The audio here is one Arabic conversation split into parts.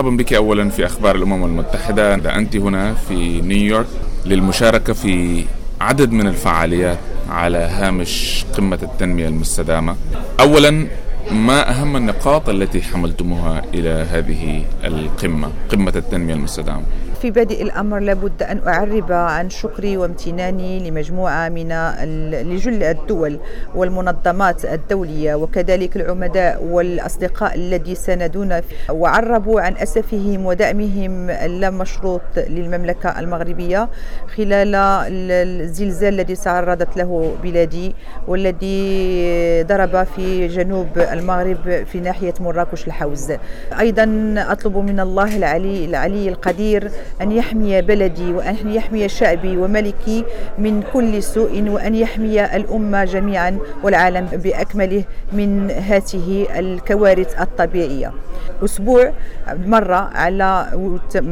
مرحبا بك أولا في أخبار الأمم المتحدة. أنت هنا في نيويورك للمشاركة في عدد من الفعاليات على هامش قمة التنمية المستدامة. أولا ما أهم النقاط التي حملتموها إلى هذه القمة قمة التنمية المستدامة؟ في بادئ الأمر لابد أن أعرب عن شكري وامتناني لمجموعة من لجل الدول والمنظمات الدولية وكذلك العمداء والأصدقاء الذي ساندونا وعربوا عن أسفهم ودعمهم اللامشروط للمملكة المغربية خلال الزلزال الذي تعرضت له بلادي والذي ضرب في جنوب المغرب في ناحية مراكش الحوز. أيضا أطلب من الله العلي العلي القدير أن يحمي بلدي وأن يحمي شعبي وملكي من كل سوء وأن يحمي الأمة جميعا والعالم بأكمله من هذه الكوارث الطبيعية. أسبوع مر على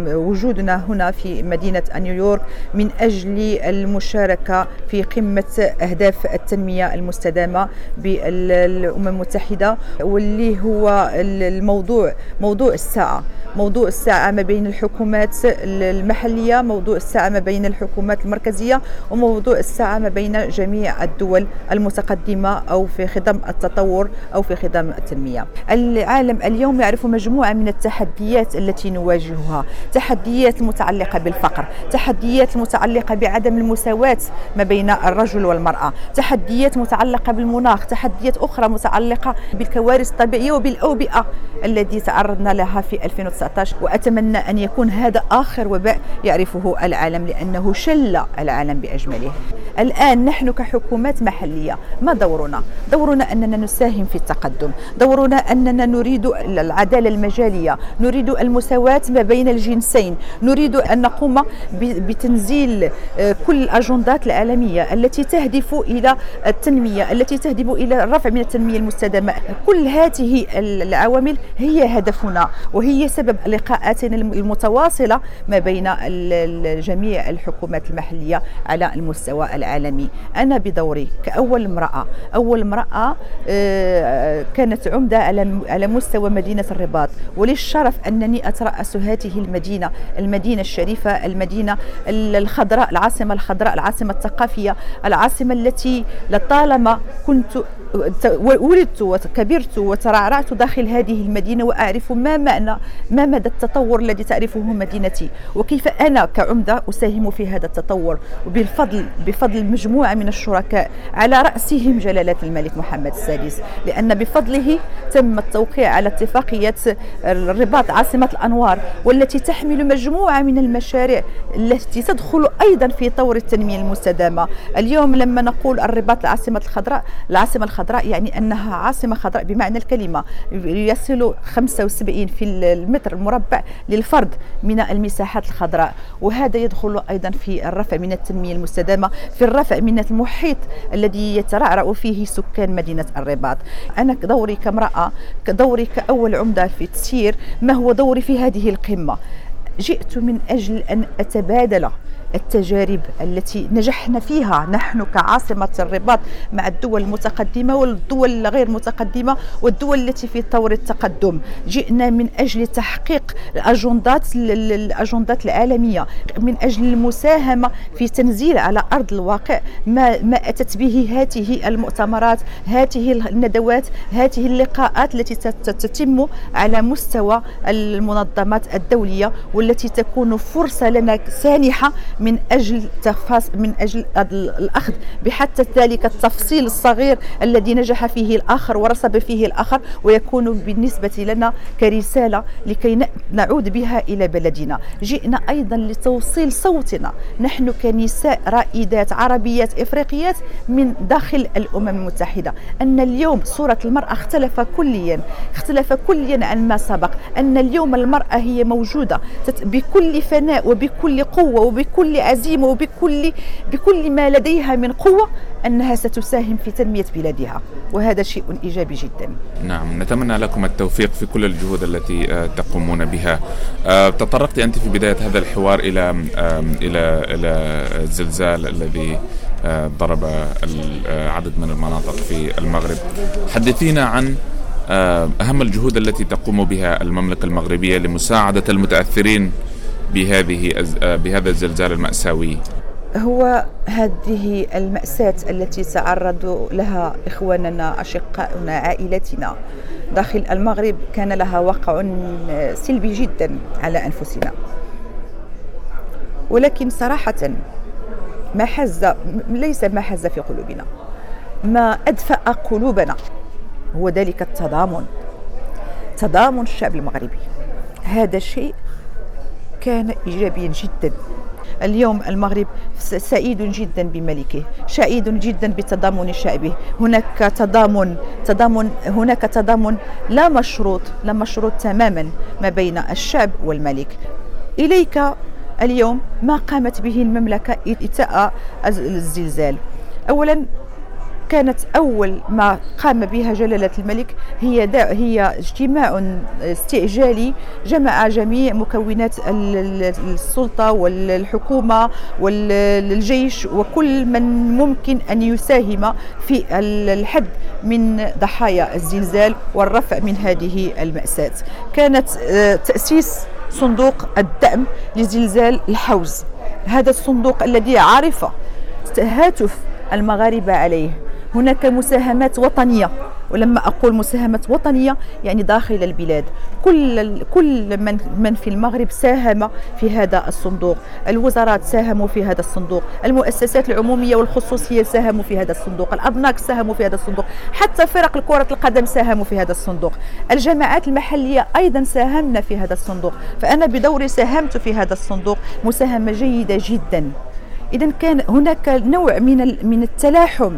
وجودنا هنا في مدينة نيويورك من أجل المشاركة في قمة أهداف التنمية المستدامة بالأمم المتحدة واللي هو الموضوع موضوع الساعة. موضوع الساعة ما بين الحكومات المحلية موضوع الساعة ما بين الحكومات المركزية وموضوع الساعة ما بين جميع الدول المتقدمة أو في خدم التطور أو في خدم التنمية. العالم اليوم يعرف مجموعة من التحديات التي نواجهها. تحديات متعلقة بالفقر تحديات متعلقة بعدم المساواة ما بين الرجل والمرأة تحديات متعلقة بالمناخ تحديات أخرى متعلقة بالكوارث الطبيعية وبالأوبئة التي تعرضنا لها في 2019 وأتمنى أن يكون هذا آخر وباء يعرفه العالم لأنه شل العالم بأجمله. الآن نحن كحكومات محلية ما دورنا؟ دورنا أننا نساهم في التقدم. دورنا أننا نريد العدالة المجالية نريد المساواة ما بين الجنسين نريد أن نقوم بتنزيل آه، كل الأجندات العالمية التي تهدف إلى التنمية التي تهدف إلى الرفع من التنمية المستدامة. كل هذه العوامل هي هدفنا وهي سبب لقاءاتنا المتواصلة ما بين جميع الحكومات المحلية على المستوى العالمي. العالمي أنا بدوري كأول امرأة أول امرأة آه، كانت عمدة على مستوى مدينة الرباط. وللشرف أنني أترأس هذه المدينة المدينة الشريفة المدينة الخضراء العاصمة الخضراء العاصمة الثقافية العاصمة التي لطالما كنت ولدت وكبرت وترعرعت داخل هذه المدينة وأعرف ما معنى ما مدى التطور الذي تعرفه مدينتي؟ وكيف أنا كعمدة أساهم في هذا التطور؟ وبالفضل بفضل مجموعة من الشركاء على رأسهم جلالة الملك محمد السادس لأن بفضله تم التوقيع على اتفاقية الرباط عاصمة الأنوار والتي تحمل مجموعة من المشاريع التي تدخل أيضا في طور التنمية المستدامة. اليوم لما نقول الرباط العاصمة الخضراء العاصمة الخضراء يعني أنها عاصمة خضراء بمعنى الكلمة يصل 75 في المتر المربع للفرد من المساحات الخضراء وهذا يدخل أيضا في الرفع من التنمية المستدامة في الرفع من المحيط الذي يترعرع فيه سكان مدينة الرباط. أنا دوري كامرأة دوري كأول عمدة في تسيير ما هو دوري في هذه القمة؟ جئت من أجل أن أتبادل التجارب التي نجحنا فيها. نحن كعاصمة الرباط مع الدول المتقدمة والدول الغير متقدمة والدول التي في طور التقدم. جئنا من أجل تحقيق الأجندات الأجندات العالمية من أجل المساهمة في تنزيل على أرض الواقع ما, ما أتت به هذه المؤتمرات هذه الندوات هذه اللقاءات التي تتم على مستوى المنظمات الدولية والتي تكون فرصة لنا سانحة من أجل تفاص من أجل الأخذ. بحتى ذلك التفصيل الصغير الذي نجح فيه الآخر ورسب فيه الآخر ويكون بالنسبة لنا كرسالة لكي نعود بها إلى بلدنا. جئنا أيضا لتوصيل صوتنا. نحن كنساء رائدات عربيات إفريقيات من داخل الأمم المتحدة. أن اليوم صورة المرأة اختلف كليا. اختلف كليا عن ما سبق. أن اليوم المرأة هي موجودة. بكل فناء وبكل قوة وبكل بكل عزيمه وبكل بكل ما لديها من قوة أنها ستساهم في تنمية بلادها وهذا شيء إيجابي جدا. نعم نتمنى لكم التوفيق في كل الجهود التي آه، تقومون بها. آه، تطرقت أنت في بداية هذا الحوار إلى إلى إلى الزلزال الذي آه، ضرب عدد من المناطق في المغرب. حدثينا عن أهم الجهود التي تقوم بها المملكة المغربية لمساعدة المتأثرين بهذه آه، بهذا الزلزال المأساوي؟ هو هذه المأساة التي تعرض لها إخواننا أشقاؤنا عائلتنا. داخل المغرب كان لها وقع سلبي جدا على أنفسنا. ولكن صراحة ما حز ليس ما حز في قلوبنا. ما أدفأ قلوبنا هو ذلك التضامن. تضامن الشعب المغربي. هذا الشيء كان إيجابيا جدا. اليوم المغرب سعيد جدا بملكه سعيد جدا بتضامن شعبه. هناك تضامن تضامن هناك تضامن لا مشروط لا مشروط تماما ما بين الشعب والملك. إليك اليوم ما قامت به المملكة إتاء الزلزال. أولا كانت أول ما قام بها جلالة الملك هي هي اجتماع استعجالي جمع جميع مكونات السلطة والحكومة والجيش وكل من ممكن أن يساهم في الحد من ضحايا الزلزال والرفع من هذه المأساة. كانت آه، تأسيس صندوق الدعم لزلزال الحوز. هذا الصندوق الذي عرف تهاتف المغاربة عليه. هناك مساهمات وطنية. ولما أقول مساهمات وطنية يعني داخل البلاد. كل كل من من في المغرب ساهم في هذا الصندوق. الوزارات ساهموا في هذا الصندوق. المؤسسات العمومية والخصوصية ساهموا في هذا الصندوق. الأبناك ساهموا في هذا الصندوق. حتى فرق كرة القدم ساهموا في هذا الصندوق. الجماعات المحلية أيضا ساهمنا في هذا الصندوق. فأنا بدوري ساهمت في هذا الصندوق. مساهمة جيدة جدا. إذا كان هناك نوع من من التلاحم.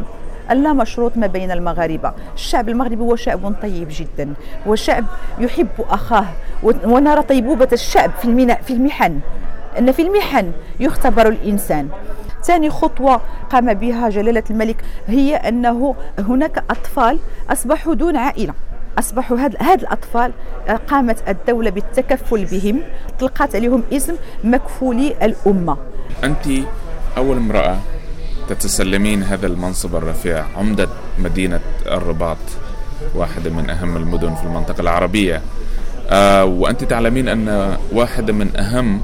اللا مشروط ما بين المغاربة. الشعب المغربي هو شعب طيب جدا وشعب يحب أخاه ونرى طيبوبة الشعب في في المحن. أن في المحن يختبر الإنسان. ثاني خطوة قام بها جلالة الملك هي أنه هناك أطفال أصبحوا دون عائلة. أصبحوا هاد, هاد الأطفال قامت الدولة بالتكفل بهم طلقت عليهم اسم مكفولي الأمة. أنت أول امرأة تتسلمين هذا المنصب الرفيع عمدة مدينة الرباط واحدة من أهم المدن في المنطقة العربية آه وأنت تعلمين أن واحدة من أهم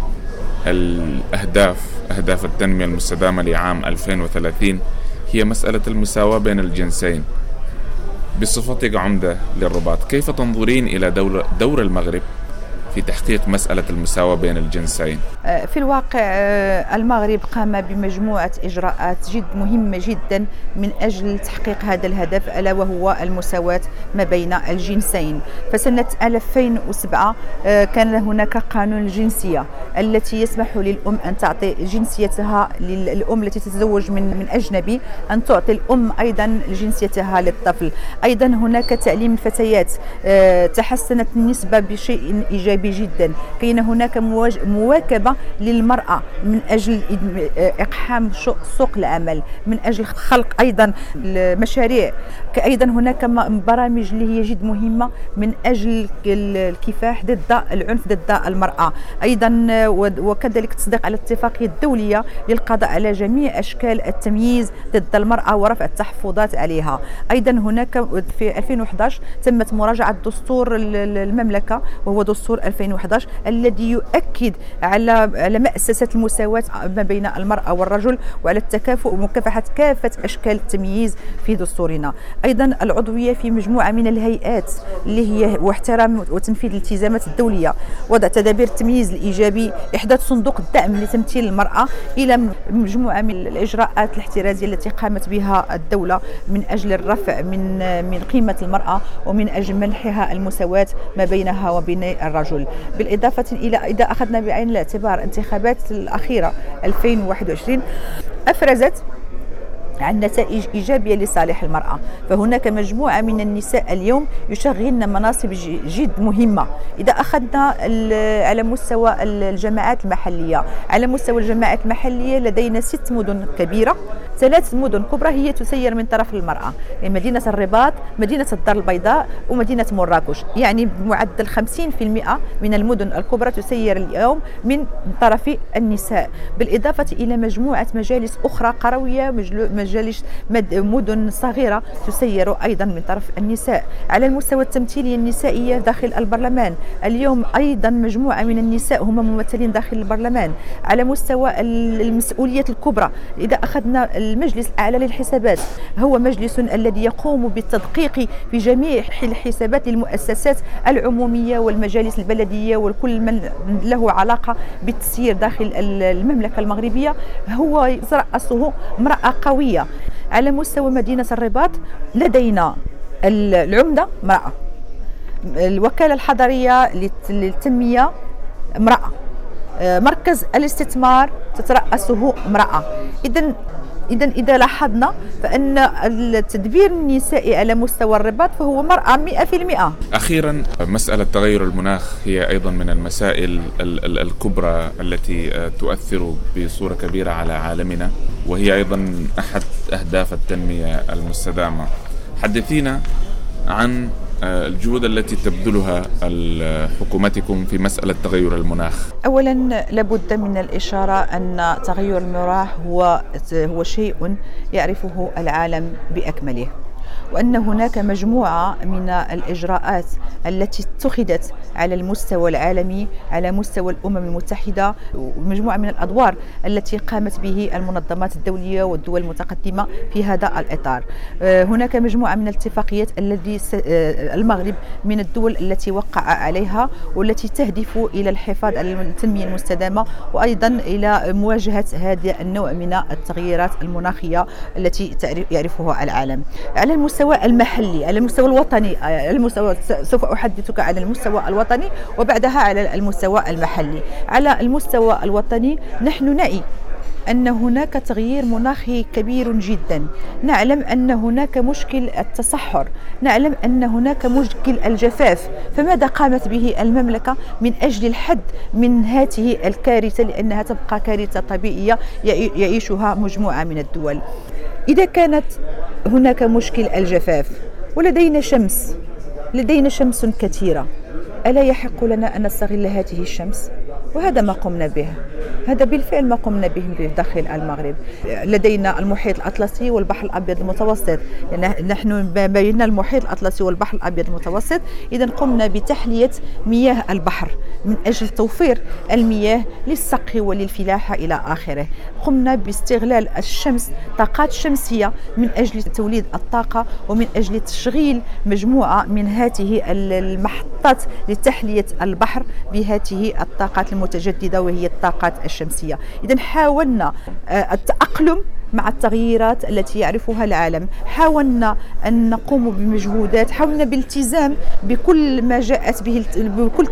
الأهداف أهداف التنمية المستدامة لعام 2030 هي مسألة المساواة بين الجنسين بصفتك عمدة للرباط كيف تنظرين إلى دور, المغرب في تحقيق مسألة المساواة بين الجنسين؟ آه، في الواقع آه، المغرب قام بمجموعة إجراءات جد مهمة جدا من أجل تحقيق هذا الهدف ألا وهو المساواة ما بين الجنسين. فسنة 2007 آه، كان هناك قانون الجنسية التي يسمح للأم أن تعطي جنسيتها للأم التي تتزوج من من أجنبي أن تعطي الأم أيضا جنسيتها للطفل. أيضا هناك تعليم الفتيات تحسنت النسبة بشيء إيجابي جدا كاين هناك للمرأة من أجل إقحام سوق العمل من أجل خلق أيضا المشاريع. أيضا هناك برامج اللي هي جد مهمة من أجل الكفاح ضد العنف ضد المرأة. أيضا وكذلك التصديق على الاتفاقيه الدولية للقضاء على جميع أشكال التمييز ضد المرأة ورفع التحفظات عليها. أيضا هناك في 2011 تمت مراجعة دستور المملكة وهو دستور 2011 الذي يؤكد على على مأسسة المساواة ما بين المرأة والرجل وعلى التكافؤ ومكافحة كافة أشكال التمييز في دستورنا. أيضا العضوية في مجموعة من الهيئات اللي هي واحترام وتنفيذ الالتزامات الدولية. وضع تدابير التمييز الإيجابي إحداث صندوق الدعم لتمثيل المرأة إلى مجموعة من الإجراءات الاحترازية التي قامت بها الدولة من أجل الرفع من من قيمة المرأة ومن أجل منحها المساواة ما بينها وبين الرجل. بالإضافة إلى إذا أخذنا بعين الاعتبار انتخابات الأخيرة 2021 أفرزت عن نتائج إيجابية لصالح المرأة فهناك مجموعة من النساء اليوم يشغلن مناصب جد مهمة. إذا أخذنا على مستوى الجماعات المحلية على مستوى الجماعات المحلية لدينا ست مدن كبيرة. ثلاث مدن كبرى هي تسير من طرف المرأة. يعني مدينة الرباط مدينة الدار البيضاء ومدينة مراكش. يعني بمعدل 50% من المدن الكبرى تسير اليوم من طرف النساء. بالإضافة إلى مجموعة مجالس أخرى قروية مجالس مدن صغيرة تسير أيضا من طرف النساء. على المستوى التمثيلي النسائية داخل البرلمان. اليوم أيضا مجموعة من النساء هم ممثلين داخل البرلمان. على مستوى المسؤوليات الكبرى. إذا أخذنا المجلس الأعلى للحسابات. هو مجلس الذي يقوم بالتدقيق في جميع الحسابات للمؤسسات العمومية والمجالس البلدية وكل من له علاقة بالتسيير داخل المملكة المغربية. هو يترأسه امرأة قوية. على مستوى مدينة الرباط لدينا العمدة امرأة. الوكالة الحضرية للتنمية امرأة. مركز الاستثمار تترأسه امرأة. إذا إذا إذا لاحظنا فأن التدبير النسائي على مستوى الرباط فهو مرأة 100% أخيرا مسألة تغير المناخ هي أيضا من المسائل الكبرى التي تؤثر بصورة كبيرة على عالمنا وهي أيضا أحد أهداف التنمية المستدامة. حدثينا عن آه، الجهود التي تبذلها حكومتكم في مسألة تغير المناخ؟ أولا لابد من الإشارة أن تغير المناخ هو هو شيء يعرفه العالم بأكمله. وأن هناك مجموعة من الإجراءات التي اتخذت على المستوى العالمي على مستوى الأمم المتحدة ومجموعة من الأدوار التي قامت به المنظمات الدولية والدول المتقدمة في هذا الإطار. آه، هناك مجموعة من الاتفاقيات الذي آه، المغرب من الدول التي وقع عليها والتي تهدف إلى الحفاظ على التنمية المستدامة وأيضا إلى مواجهة هذا النوع من التغييرات المناخية التي يعرفها العالم. على المستوى المحلي على المستوى الوطني على المستوى سوف أحدثك عن المستوى الوطني وبعدها على المستوى المحلي. على المستوى الوطني نحن نعي أن هناك تغيير مناخي كبير جدا. نعلم أن هناك مشكل التصحر نعلم أن هناك مشكل الجفاف. فماذا قامت به المملكة من أجل الحد من هذه الكارثة؟ لأنها تبقى كارثة طبيعية يعيشها مجموعة من الدول. إذا كانت هناك مشكل الجفاف ولدينا شمس لدينا شمس كثيرة ألا يحق لنا أن نستغل هذه الشمس؟ وهذا ما قمنا به. هذا بالفعل ما قمنا به داخل المغرب. لدينا المحيط الأطلسي والبحر الأبيض المتوسط. يعني نحن بين المحيط الأطلسي والبحر الأبيض المتوسط. إذا قمنا بتحلية مياه البحر من أجل توفير المياه للسقي وللفلاحة إلى آخره. قمنا باستغلال الشمس طاقات شمسية من أجل توليد الطاقة ومن أجل تشغيل مجموعة من هذه المحطات لتحلية البحر بهذه الطاقات المتجددة وهي الطاقات الشمسية. إذا حاولنا آه، التأقلم مع التغييرات التي يعرفها العالم. حاولنا أن نقوم بمجهودات حاولنا بالالتزام بكل ما جاءت به بكل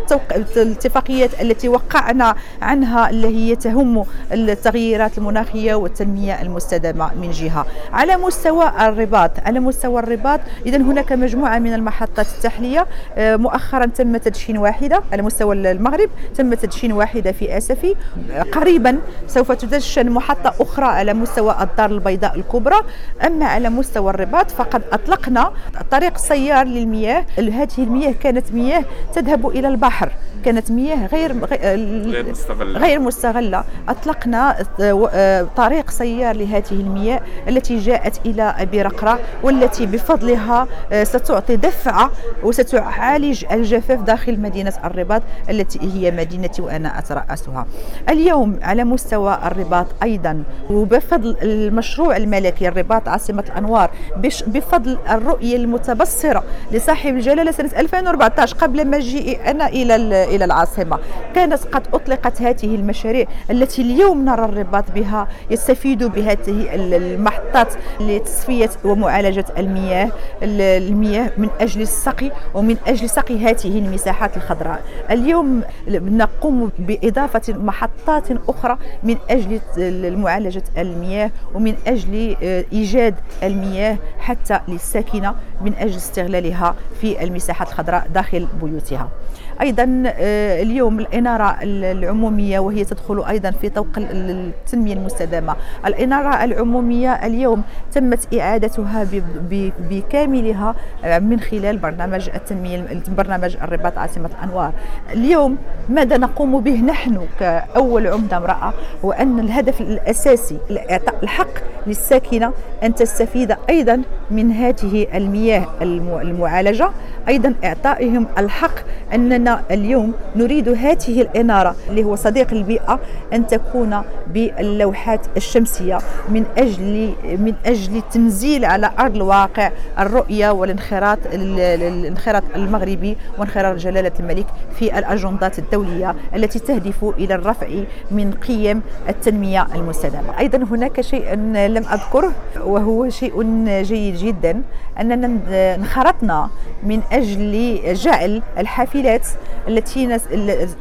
الاتفاقيات التي وقعنا عنها اللي هي تهم التغييرات المناخية والتنمية المستدامة من جهة. على مستوى الرباط على مستوى الرباط إذا هناك مجموعة من المحطات التحلية. آه، مؤخرا تم تدشين واحدة على مستوى المغرب تم تدشين واحدة في أسفي. قريبا سوف تدشن محطة أخرى على مستوى الدار البيضاء الكبرى. أما على مستوى الرباط فقد أطلقنا طريق سيار للمياه. هذه المياه كانت مياه تذهب إلى البحر. كانت مياه غير غير مستغلة, غير مستغلة. أطلقنا آه، طريق سيار لهذه المياه التي جاءت إلى أبي رقرة والتي بفضلها آه، ستعطي دفعة وستعالج الجفاف داخل مدينة الرباط التي هي مدينتي وأنا أترأسها. اليوم على مستوى الرباط أيضا وبفضل المشروع الملكي الرباط عاصمة الأنوار بفضل الرؤية المتبصرة لصاحب الجلالة سنة 2014 قبل مجيئي أنا إلى إلى العاصمة. كانت قد أطلقت هذه المشاريع التي اليوم نرى الرباط بها يستفيد بهذه المحطات لتصفية ومعالجة المياه المياه من أجل السقي ومن أجل سقي هذه المساحات الخضراء. اليوم نقوم بإضافة محطات أخرى من أجل معالجة المياه ومن أجل آه، إيجاد المياه حتى للساكنة من أجل استغلالها في المساحات الخضراء داخل بيوتها. أيضا آه، اليوم الإنارة العمومية وهي تدخل أيضا في طوق التنمية المستدامة. الإنارة العمومية اليوم تمت إعادتها بكاملها من خلال برنامج التنمية برنامج الرباط عاصمة الأنوار اليوم ماذا نقوم به نحن كأول عمدة امرأة؟ هو أن الهدف الأساسي إعطاء الحق للساكنة أن تستفيد أيضا من هذه المياه المعالجة. أيضا إعطائهم الحق أننا اليوم نريد هذه الإنارة اللي هو صديق البيئة أن تكون باللوحات الشمسية من أجل من أجل تنزيل على أرض الواقع الرؤية والانخراط الانخراط المغربي وانخراط جلالة الملك في الأجندات الدولية التي تهدف إلى الرفع من قيم التنمية المستدامة. أيضا هناك شيء لم أذكره وهو شيء جيد جدا أننا انخرطنا من أجل جعل الحافلات التي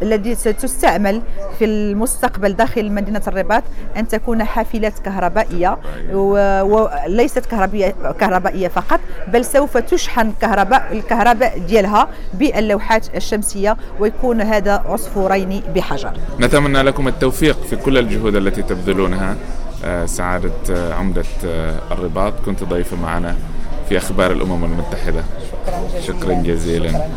التي ستستعمل في المستقبل داخل مدينة الرباط أن تكون حافلات كهربائية وليست كهربائية كهربائية فقط بل سوف تشحن كهرباء الكهرباء ديالها باللوحات الشمسية ويكون هذا عصفورين بحجر. نتمنى لكم التوفيق في كل الجهود التي تبذلونها آه، سعادة آه، عمدة آه، الرباط. كنت ضيفة معنا في أخبار الأمم المتحدة شكرا جزيلا.